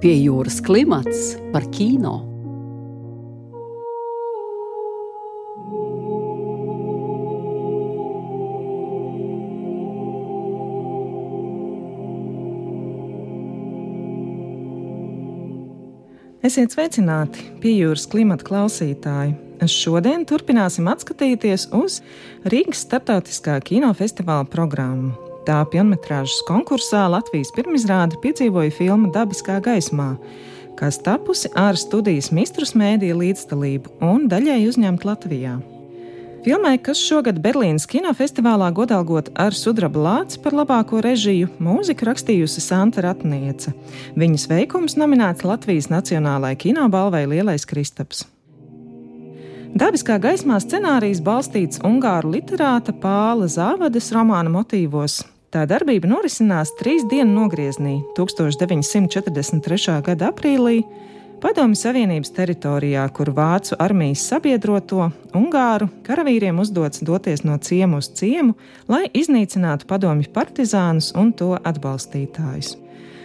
Pie jūras klimats par kino. Esiet sveicināti, piejūras klimata klausītāji! Šodien turpināsim skatīties uz Rīgas starptautiskā kinofestivāla programmu. Tā pilnmetrāžas konkursā Latvijas pirmizrāde piedzīvoja filmu Dabiskā gaismā, kas tapusi ar studijas mistrus mēdīju līdzdalību un daļēji uzņemta Latvijā. Filmai, kas šogad Berlīnas kinofestivālā godalgot ar sudraba lāci par labāko režiju, mūziku rakstījusi Santa Ratniece. Viņas veikums nominēts Latvijas Nacionālajai kinobalvai Lielais Kristaps. Dabiskā gaismā scenārijs balstīts Ungāru literāta Pāla Zāvadas romāna motīvos. Tā darbība norisinās trīs dienu nogriezienī 1943. gada aprīlī, Padomju Savienības teritorijā, kur vācu armijas sabiedroto Ungāru karavīriem uzdots doties no ciemu uz ciemu, lai iznīcinātu padomju partizānus un to atbalstītājus.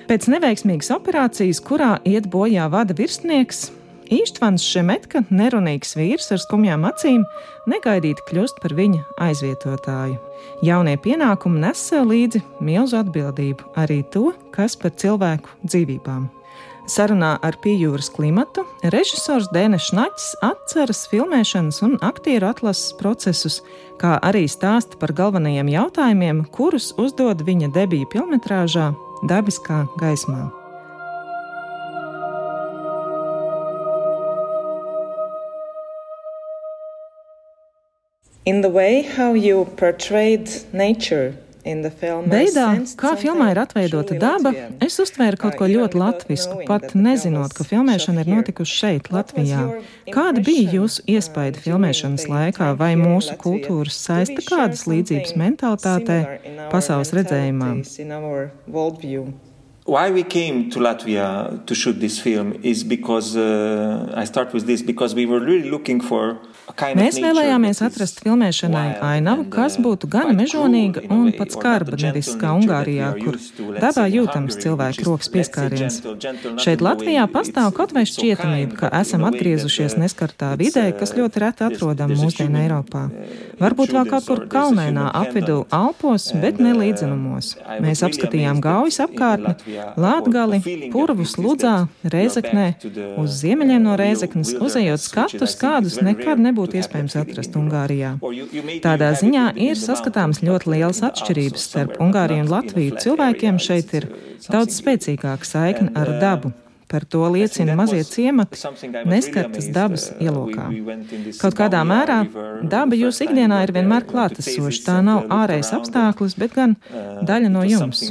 Pēc neveiksmīgas operācijas, kurā iet bojā vada virsnieks, Īštvans Šemetka, nerunīgs vīrs ar skumjām acīm, negaidīti kļūst par viņa aizvietotāju. Jaunie pienākumi nes līdzi milzu atbildību, arī to, kas par cilvēku dzīvībām. Sarunā ar Pījūras klimatu režisors Dēnes Šnaķis atceras filmēšanas un aktieru atlases procesus, kā arī stāsta par galvenajiem jautājumiem, kurus uzdod viņa debija filmetrāžā Dabiskā gaismā. In the way how you portrayed nature Veidā, kā filmā ir atveidota daba, es uztvēru kaut ko ļoti latvisku, pat nezinot, ka filmēšana ir notikusi šeit, Latvijā. Kāda bija jūsu iespaida filmēšanas laikā, vai mūsu kultūras saista kādas līdzības mentalitātē, pasaules redzējumā? Why we came to Latvia to shoot this film is because uh, I start with this because we were really looking for Mēs vēlējāmies atrast filmēšanai ainavu, kas uh, būtu gan mežonīga un pat skarba, nevis kā Ungārijā, kur dabā jūtams cilvēku rokas pieskāriens. Šeit Latvijā pastāv kaut vai šķietamība, ka esam atgriezušies neskartā vidē, kas ļoti reti atrodam mūsdienu Eiropā. Varbūt vēl kaut kur kalnēnā apvidū Alpos, bet ne līdzenumos. Mēs apskatījām gaujas apkārtni, Lātgali, Purvus, Ludzā, Reizeknē, uz ziemeļiem no Reizeknes, uzejot skatus, kādus nekad nebūtu iespējams atrast Ungārijā. Tādā ziņā ir saskatāms ļoti lielas atšķirības starp Ungāriju un Latviju. Cilvēkiem šeit ir daudz spēcīgāka saikne ar dabu. Par to liecina mazie ciemati, neskartas dabas ielokā. Kaut kādā mērā daba jūsu ikdienā ir vienmēr klātesoša. Tā nav ārējais apstākļus, bet gan daļa no jums.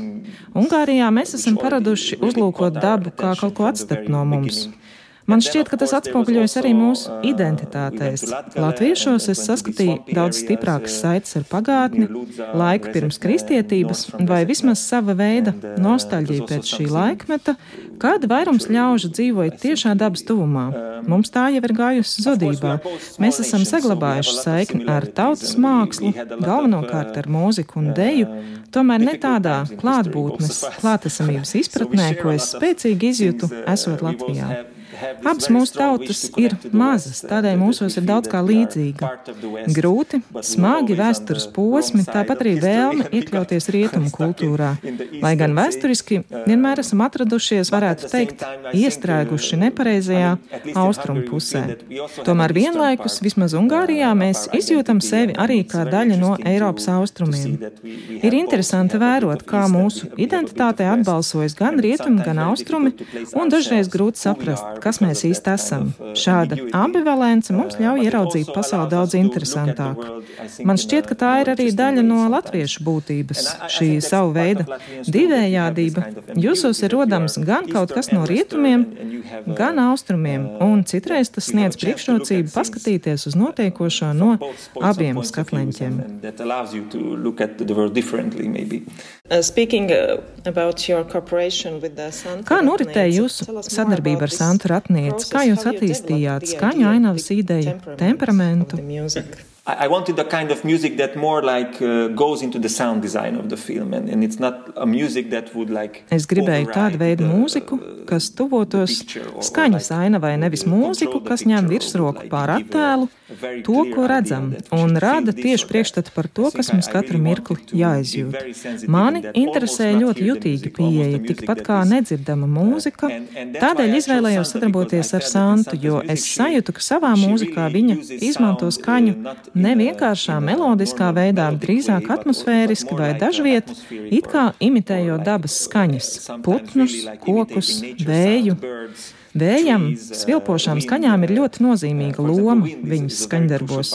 Ungārijā mēs esam paraduši uzlūkot dabu kā kaut ko atstept no mums. Man šķiet, ka tas atspoguļojas arī mūsu identitātēs. Latviešos es saskatīju daudz stiprākas saites ar pagātni, laiku pirms kristietības, vai vismaz sava veida nostalģiju pēc šī laikmeta, kad vairums ļaužu dzīvoja tiešā dabas tuvumā. Mums tā jau ir gājusi zudībā. Mēs esam saglabājuši saikni ar tautas mākslu, galvenokārt ar mūziku un deju, tomēr ne tādā klātbūtnes, klātesamības izpratnē, ko es spēcīgi izjūtu, esot Latvijā. Abas mūsu tautas ir mazas, tādēļ mūsos ir daudz kā līdzīga. Grūti, smagi vēstures posmi, tāpat arī vēlme iekļauties rietumu kultūrā. Lai gan vēsturiski vienmēr esam atradušies, varētu teikt, iestrēguši nepareizajā austrumu pusē. Tomēr vienlaikus, vismaz Ungārijā, mēs izjūtam sevi arī kā daļa no Eiropas austrumiem. Ir interesanti vērot, kā mūsu identitātei atbalsojas gan rietumi, gan austrumi, un dažreiz grūti saprast, kas mēs īsti esam. Šāda ambivalence mums ļauj ieraudzīt pasauli daudz interesantāk. Man šķiet, ka tā ir arī daļa no latviešu būtības. Šī savu veida divējādība jūsos ir rodams gan kaut kas no rietumiem, gan austrumiem, un citreiz tas sniedz priekšrocību paskatīties uz notiekošo no abiem skatleņķiem. Uh, uh, Kā noritēja jūsu sadarbība ar Santu Ratnieci? Kā jūs attīstījāt skaņu ainavas ideju, temperamentu? I wanted a kind of music that more like uh, goes into the sound design of the film, and, and it's not a music that would like. Es gribēju tādu veidu mūziku, kas tuvotos skaņas ainavai, nevis mūziku, kas ņem virsroku pār attēlu, to, ko redzam, un rada tieši priekšstatu par to, kas mums katru mirkli jāizjūt. Mani interesē ļoti jutīga pieeja, tikpat kā nedzirdama mūzika. Tādēļ izvēlējos sadarboties ar Santu, jo es sajūtu, ka savā mūzikā viņa izmanto skaņu ne vienkāršā melodiskā veidā, drīzāk atmosfēriski vai dažviet, it kā imitējot dabas skaņas - putnus, kokus, vēju. Vējam, svilpošām skaņām ir ļoti nozīmīga loma viņas skaņdarbos.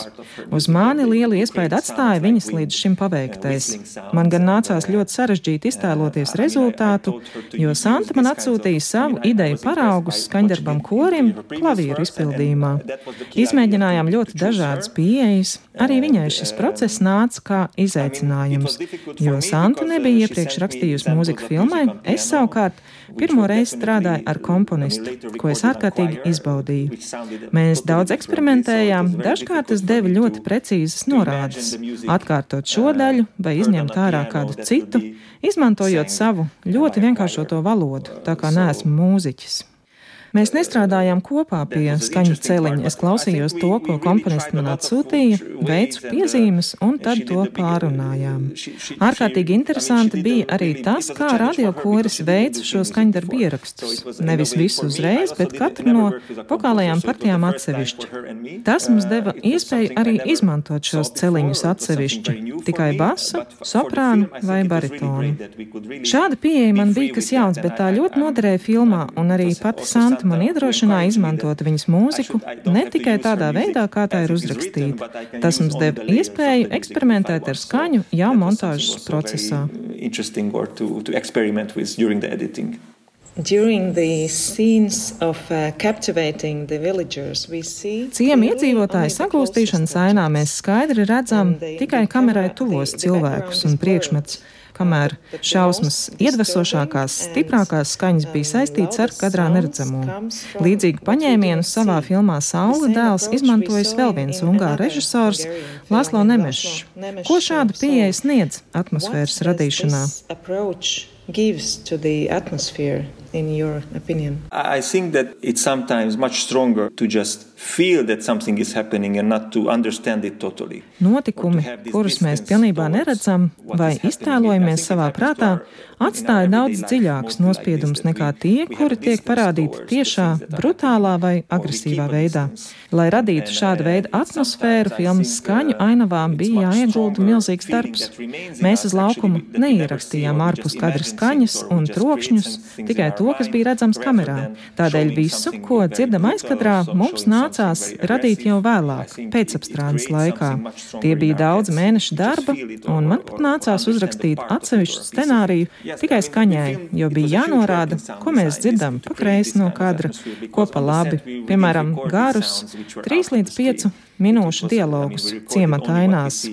Uz mani lielu iespēju atstāja viņas līdz šim paveiktais. Man gan nācās ļoti sarežģīti iztēloties rezultātu, jo Santa man atsūtīja savu ideju paraugus skaņdarbam korim klavieru izpildījumā. Izmēģinājām ļoti dažādas pieejas, arī viņai šis process nāca kā izaicinājums, jo Santa nebija iepriekš rakstījusi mūziku filmai, es savukārt pirmo reizi strādāju ar komponistu ko es ārkārtīgi izbaudīju. Mēs daudz eksperimentējām, dažkārt tas deva ļoti precīzas norādes. Atkārtot šo daļu vai izņemt ārā kādu citu, izmantojot savu ļoti vienkāršoto valodu, tā kā neesmu mūziķis. Mēs nestrādājām kopā pie skaņu celiņa. Es klausījos to, ko komponists man atsūtīja, veicu piezīmes un tad to pārunājām. Ārkārtīgi interesanti bija arī tas, kā radiokoris veica šo skaņdarbu ierakstus. Nevis visu uzreiz, bet katru no vokālajām partijām atsevišķi. Tas mums deva iespēju arī izmantot šos celiņus atsevišķi, tikai basu, soprānu vai baritonu. Šāda pieeja man bija kas jauns, bet tā ļoti noderēja filmā, un arī pati Santa Grāmata man iedrošināja izmantot viņas mūziku ne tikai tādā veidā, kā tā ir uzrakstīta. Tas mums deva iespēju eksperimentēt ar skaņu jau montāžas procesā. Ciemu iedzīvotāju sagūstīšanas ainā mēs skaidri redzam tikai kamerai tuvos cilvēkus un priekšmetus kamēr šausmas iedvesošākās, stiprākās skaņas bija saistīts ar kadrā neredzamo. Līdzīgu paņēmienu savā filmā Saula dēls izmantojis vēl viens ungāru režisors Laslo Nemešs. Ko šāda pieeja sniedz atmosfēras radīšanā? In your opinion? I think that it's sometimes much stronger to just feel that something is happening and not to understand it totally. Notikumi, kurus mēs pilnībā neredzam vai iztēlojamies savā prātā, atstāja daudz dziļākus nospiedumus nekā tie, kuri tiek parādīti tiešā, brutālā vai agresīvā veidā. Lai radītu šādu veidu atmosfēru, filmas skaņu ainavām bija jāiegulda milzīgs darbs. Mēs uz laukumu neierakstījām ārpus kadra skaņas un trokšņus, tikai to, kas bija redzams kamerā. Tādēļ visu, ko dzirdam aizkadrā, mums nācās radīt jau vēlāk, pēcapstrādes laikā. Tie bija daudz mēnešu darba, un man pat nācās uzrakstīt atsevišķu scenāriju tikai skaņai, jo bija jānorāda, ko mēs dzirdam pa kreisi no kadra, ko pa labi, piemēram, garus 3 līdz 5 minūšu dialogus ciemata ainās.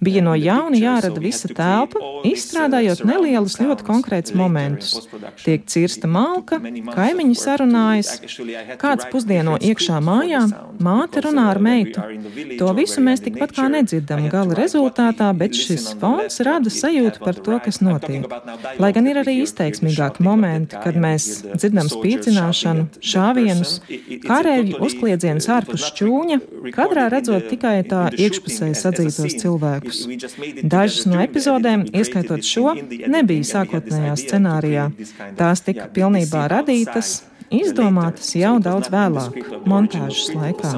Bija no jauna jārada visa telpa, izstrādājot nelielus, ļoti konkrētus momentus. Tiek cirsta malka, kaimiņi sarunājas, kāds pusdieno iekšā mājā, māte runā ar meitu. To visu mēs tikpat kā nedzirdam gala rezultātā, bet šis fons rada sajūtu par to, kas notiek. Lai gan ir arī izteiksmīgāki momenti, kad mēs dzirdam spīdzināšanu, šāvienus, kārēļu uzkliedzienus ārpus šķūņa, kadrā redzot tikai tā iekšpusē sadzītos cilvēkus. Dažas no epizodēm, ieskaitot šo, nebija sākotnējā scenārijā. Tās tika pilnībā radītas, izdomātas jau daudz vēlāk, montāžas laikā.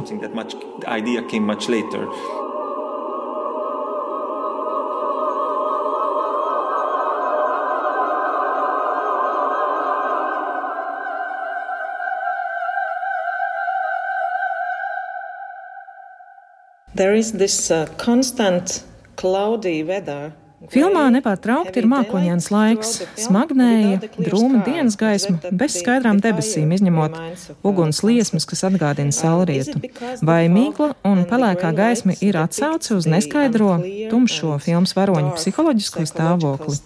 This uh, constant cloudy weather Filmā nepārtraukti ir mākoņains laiks, smagnēja, drūma dienas gaisma, bez skaidrām debesīm, izņemot uguns liesmas, kas atgādina saulrietu. Vai mīkla un pelēkā gaisma ir atsauce uz neskaidro, tumšo filmas varoņu psiholoģisko stāvokli?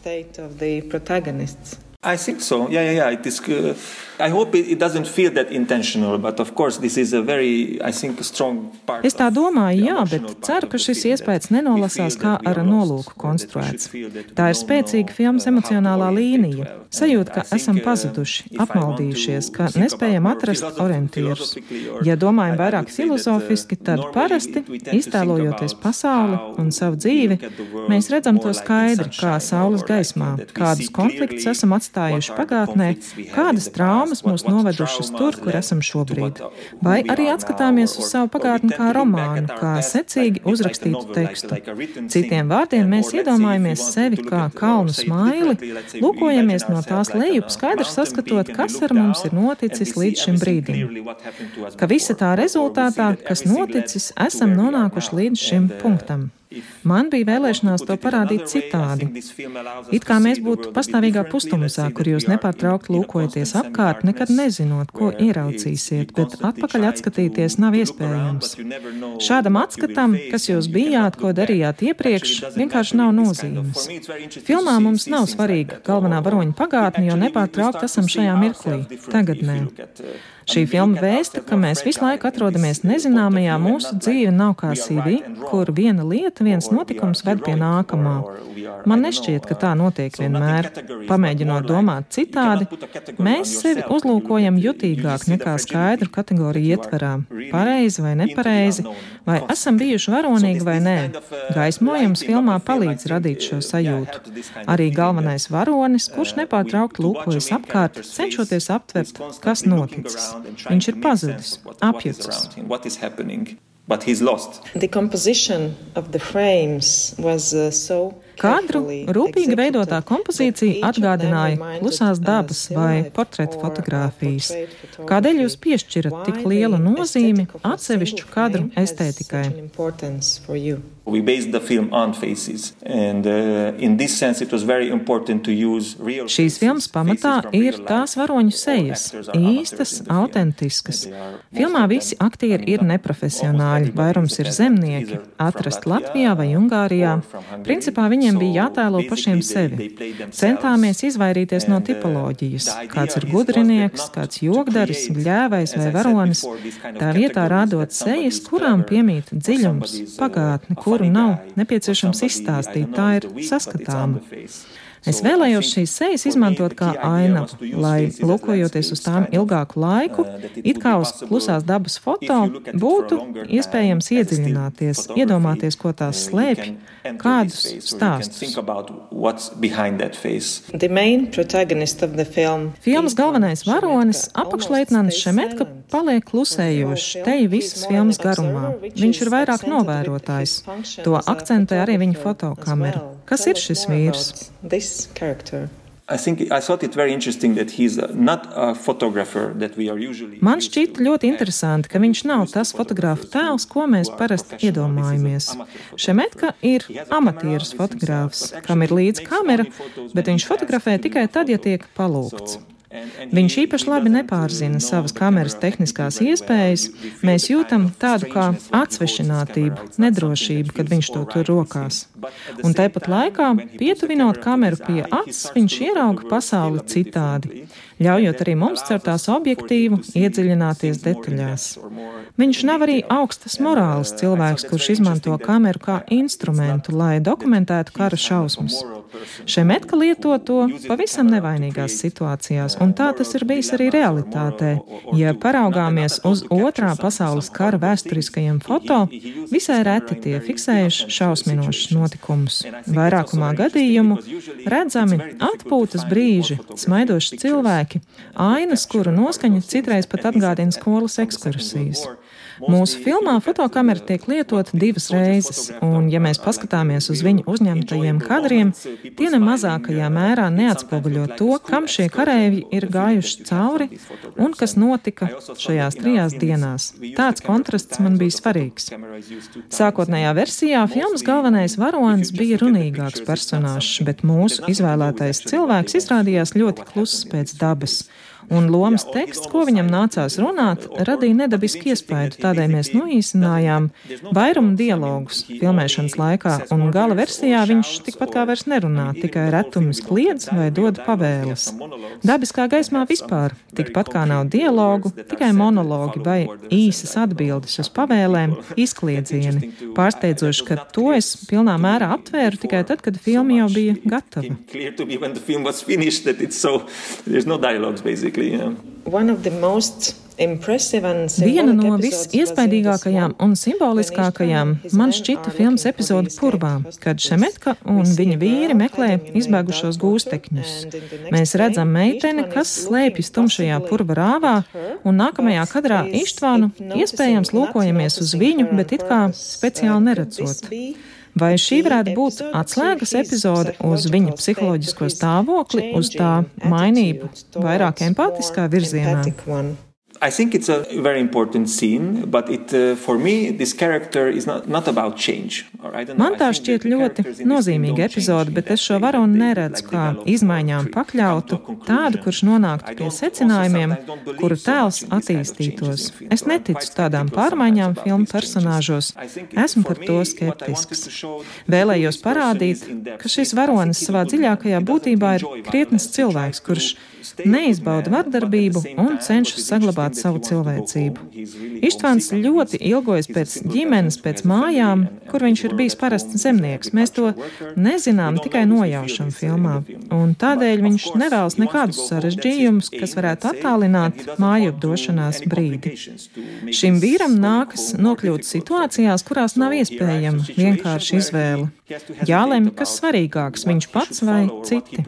I think so. Yeah, yeah, yeah. It is. Uh, I hope it, it doesn't feel that intentional, but of course this is a very, I think, strong part. Es tā domāju, jā, bet ceru, ka šis iespējas nenolasās kā ar nolūku konstruēts. Tā ir spēcīga filmas emocionālā līnija. Sajūta, ka esam pazuduši, apmaldījušies, ka nespējam atrast orientierus. Ja domājam vairāk filozofiski, tad parasti, iztēlojoties pasauli un savu dzīvi, mēs redzam to skaidri, kā saules gaismā, kādus konfliktus esam atstājuši pagātnē, kādas traumas mūs novedušas tur, kur esam šobrīd. Vai arī atskatāmies uz savu pagātni kā romānu, kā secīgi uzrakstītu tekstu. Citiem vārdiem mēs iedomājamies sevi kā kalnu smaili, lūkojamies no tās lejup, skaidri saskatot, kas ar mums ir noticis līdz šim brīdim. Ka visa tā rezultātā, kas noticis, esam nonākuši līdz šim punktam. Man bija vēlēšanās to parādīt citādi. It kā mēs būtu pastāvīgā pustumsā, kur jūs nepārtraukti lūkojaties apkārt, nekad nezinot, ko ieraudzīsiet, bet atpakaļ atskatīties nav iespējams. Šādam atskatam, kas jūs bijāt, ko darījāt iepriekš, vienkārši nav nozīmes. Filmā mums nav svarīga galvenā varoņa pagātne, jo nepārtraukti esam šajā mirklī, tagadnē. Šī filma vēsta, ka mēs visu laiku atrodamies nezināmajā, mūsu dzīve nav kā CV, kur viena lieta, viens notikums ved pie nākamā. Man nešķiet, ka tā notiek vienmēr. Pamēģinot domāt citādi, mēs sevi uzlūkojam jutīgāk nekā skaidru kategoriju ietverā - pareizi vai nepareizi, vai esam bijuši varonīgi vai nē. Gaismojums filmā palīdz radīt šo sajūtu. Arī galvenais varonis, kurš nepārtraukti lūkojas apkārt, cenšoties aptvert, kas noticis. Viņš ir pazudis, apjucis. But he's lost. The composition of the frames was uh, so Kadru rūpīgi veidotā kompozīcija atgādināja klusās dabas vai portretu fotografijas. Kādēļ jūs piešķirat tik lielu nozīmi atsevišķu kadru estētikai? We based the film on faces, and uh, in this sense it was very important to use real Šīs filmas pamatā ir tās varoņu sejas, īstas, autentiskas. Filmā visi aktieri ir neprofesionāļi, vairums ir zemnieki, atrast Latvijā vai Ungārijā. Principā viņiem bija jātēlo pašiem sevi. Centāmies izvairīties no tipoloģijas. Kāds ir gudrinieks, kāds jogdaris, bļēvais vai varonis. Tā vietā rādot sejas, kurām piemīt dziļums, pagātne, kur kuru nav nepieciešams izstāstīt, tā ir saskatāma. Es vēlējos šīs sejas izmantot kā ainavu, lai, lūkojoties uz tām ilgāku laiku, it kā uz klusās dabas foto, būtu iespējams iedziļināties, iedomāties, ko tās slēpj, kādus stāstus. Filmas galvenais varonis, apakšleitnants Šemetka, paliek klusējošs teju visas filmas garumā. Viņš ir vairāk novērotājs. To akcentē arī viņa fotokamera. Kas ir šis vīrs? character. Man šķiet ļoti interesanti, ka viņš nav tas fotogrāfa tēls, ko mēs parasti iedomājamies. Šemetka ir amatieris fotogrāfs, kam ir līdzi kamera, bet viņš fotografē tikai tad, ja tiek palūgts. Viņš īpaši labi nepārzina savas kameras tehniskās iespējas. Mēs jūtam tādu kā atsvešinātību, nedrošību, kad viņš to tur rokās. Un tāpat laikā, pietuvinot kameru pie acis, viņš ierauga pasauli citādi, ļaujot arī mums caur tās objektīvu iedziļināties detaļās. Viņš nav arī augstas morāles cilvēks, kurš izmanto kameru kā instrumentu, lai dokumentētu kara šausmas. Šemetka lieto to pavisam nevainīgās situācijās, un tā tas ir bijis arī realitātē. Ja paraugāmies uz otrā pasaules kara vēsturiskajiem foto, visai reti tie fiksējuši šausminošus notikumus. Vairākumā gadījumu redzami atpūtas brīži, smaidoši cilvēki, ainas, kuru noskaņa citreiz pat atgādina skolas ekskursijas. Mūsu filmā fotokamera tiek lietota divas reizes, un, ja mēs paskatāmies uz viņu uzņemtajiem kadriem, tie ne mazākajā mērā neatspoguļo to, kam šie kareivji ir gājuši cauri un kas notika šajās trijās dienās. Tāds kontrasts man bija svarīgs. Sākotnējā versijā filmas galvenais varonis bija runīgāks personāžs, bet mūsu izvēlētais cilvēks izrādījās ļoti kluss pēc dabas un lomas teksts, ko viņam nācās runāt, radīja nedabisku iespēju, tādēļ mēs noīsinājām vairumu dialogus filmēšanas laikā, un gala versijā viņš tikpat kā vairs nerunā, tikai retumis kliedz vai dod pavēles. Dabiskā gaismā vispār, tikpat kā nav dialogu, tikai monologi vai īsas atbildes uz pavēlēm, izkliedzieni. Pārsteidzoši, ka to es pilnā mērā aptvēru tikai tad, kad filma jau bija gatava. One of the most Viena no visiespaidīgākajām un simboliskākajām man šķita filmas epizode Purvā, kad Šemetka un viņa vīri meklē izbēgušos gūstekņus. Mēs redzam meiteni, kas slēpjas tumšajā purva rāvā, un nākamajā kadrā Ištvānu iespējams lūkojamies uz viņu, bet it kā speciāli neredzot. Vai šī varētu būt atslēgas epizode uz viņa psiholoģisko stāvokli, uz tā mainību vairāk empātiskā virzienā? I think it's a very important scene, but it, uh, for me, this character is not, not about change. Man tā šķiet ļoti nozīmīga epizode, bet es šo varonu neredzu kā izmaiņām pakļautu, tādu, kurš nonāktu pie secinājumiem, kuru tēls attīstītos. Es neticu tādām pārmaiņām filmu personāžos. Esmu par to skeptisks. Vēlējos parādīt, ka šis varonis savā dziļākajā būtībā ir krietnes cilvēks, kurš neizbauda vardarbību un cenšas saglabāt savu cilvēcību. Ištvāns ļoti ilgojas pēc ģimenes, pēc mājām, kur viņš ir bijis parasts zemnieks. Mēs to nezinām, tikai nojaušam filmā. Un tādēļ viņš nevēlas nekādus sarežģījumus, kas varētu attālināt māju došanās brīdi. Šim vīram nākas nokļūt situācijās, kurās nav iespējama vienkārša izvēle. Jālemj, kas svarīgāks, viņš pats vai citi.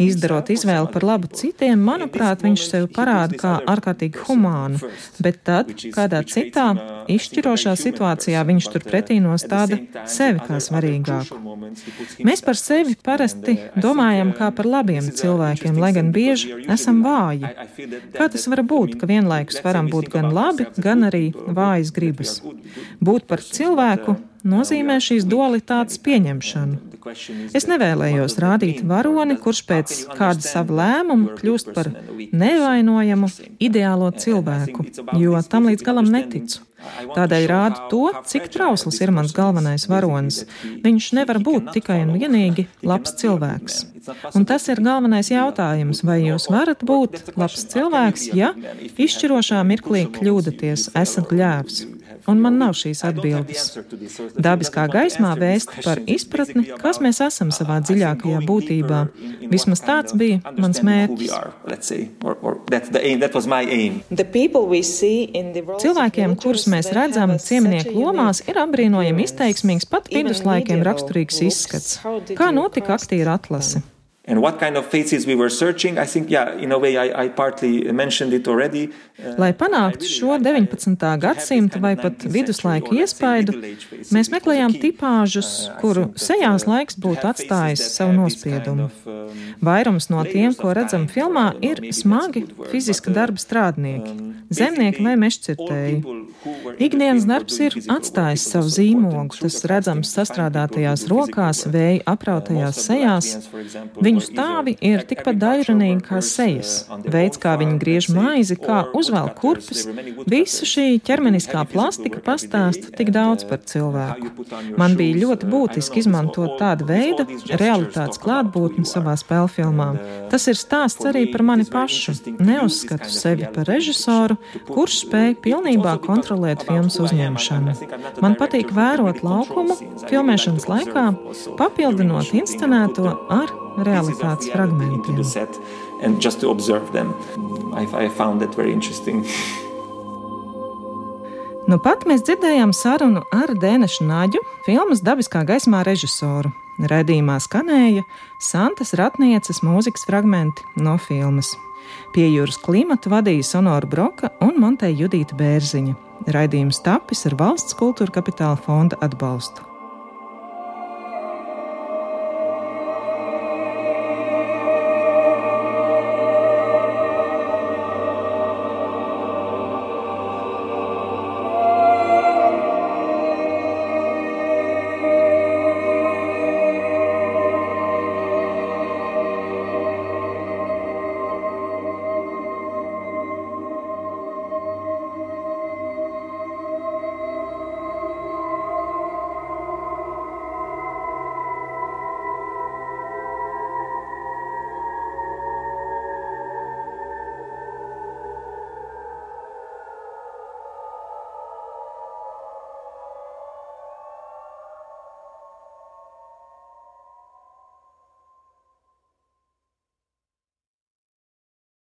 Izdarot izvēli par labu citiem, manuprāt, viņš sev parāda kā ārkārtīgi humānu, bet tad, kādā citā, izšķirošā situācijā, viņš turpretī nostāda sevi kā svarīgāku. Mēs par sevi parasti domājam kā par labiem cilvēkiem, lai gan bieži esam vāji. Kā tas var būt, ka vienlaikus varam būt gan labi, gan arī vājas gribas? Būt par cilvēku nozīmē šīs dualitātes pieņemšanu. Es nevēlējos rādīt varoni, kurš pēc kāda sava lēmuma kļūst par nevainojamu, ideālo cilvēku, jo tam līdz galam neticu. Tādēļ rādu to, cik trausls ir mans galvenais varonis. Viņš nevar būt tikai un vienīgi labs cilvēks. Un tas ir galvenais jautājums, vai jūs varat būt labs cilvēks, ja izšķirošā mirklī kļūdaties, esat gļēvs un man nav šīs atbildes. Dabiskā gaismā vēst par izpratni, kas mēs esam savā dziļākajā būtībā. Vismaz tāds bija mans mērķis. Cilvēkiem, kurus mēs redzam cieminieku lomās, ir apbrīnojami izteiksmīgs, pat viduslaikiem raksturīgs izskats. Kā notika aktieru atlase? And what kind of faces we were searching, I think, yeah, in a way I, I partly mentioned it already. Uh, Lai panāktu šo 19. gadsimta vai pat viduslaiku iespaidu, mēs meklējām tipāžus, uh, kuru sejās laiks būtu atstājis savu nospiedumu. Um, Vairums no tiem, ko redzam filmā, ir smagi fiziska darba strādnieki, um, zemnieki vai mežcirtēji. Ikdienas darbs ir atstājis savu zīmogu, tas redzams sastrādātajās rokās, vēja aprautajās sejās. Viņu stāvi ir tikpat daļranīgi kā sejas. Veids, kā viņi griež maizi, kā uzvelk kurpes, visa šī ķermeniskā plastika pastāsta tik daudz par cilvēku. Man bija ļoti būtiski izmantot tādu veidu realitātes klātbūtni savā spēlfilmā. Tas ir stāsts arī par mani pašu. Neuzskatu sevi par režisoru, kurš spēj pilnībā kontrolēt filmas uzņemšanu. Man patīk vērot laukumu filmēšanas laikā, papildinot inscenēto ar realitātes fragmentiem. Nu pat mēs dzirdējām sarunu ar Dēnešu Naģu, filmas Dabiskā gaismā režisoru. Redījumā skanēja Santas Ratnieces mūzikas fragmenti no filmas. Pie jūras klimata vadīja Sonora Broka un Monteja Judīta Bērziņa. Raidījums tapis ar valsts kultūra kapitāla fonda atbalstu.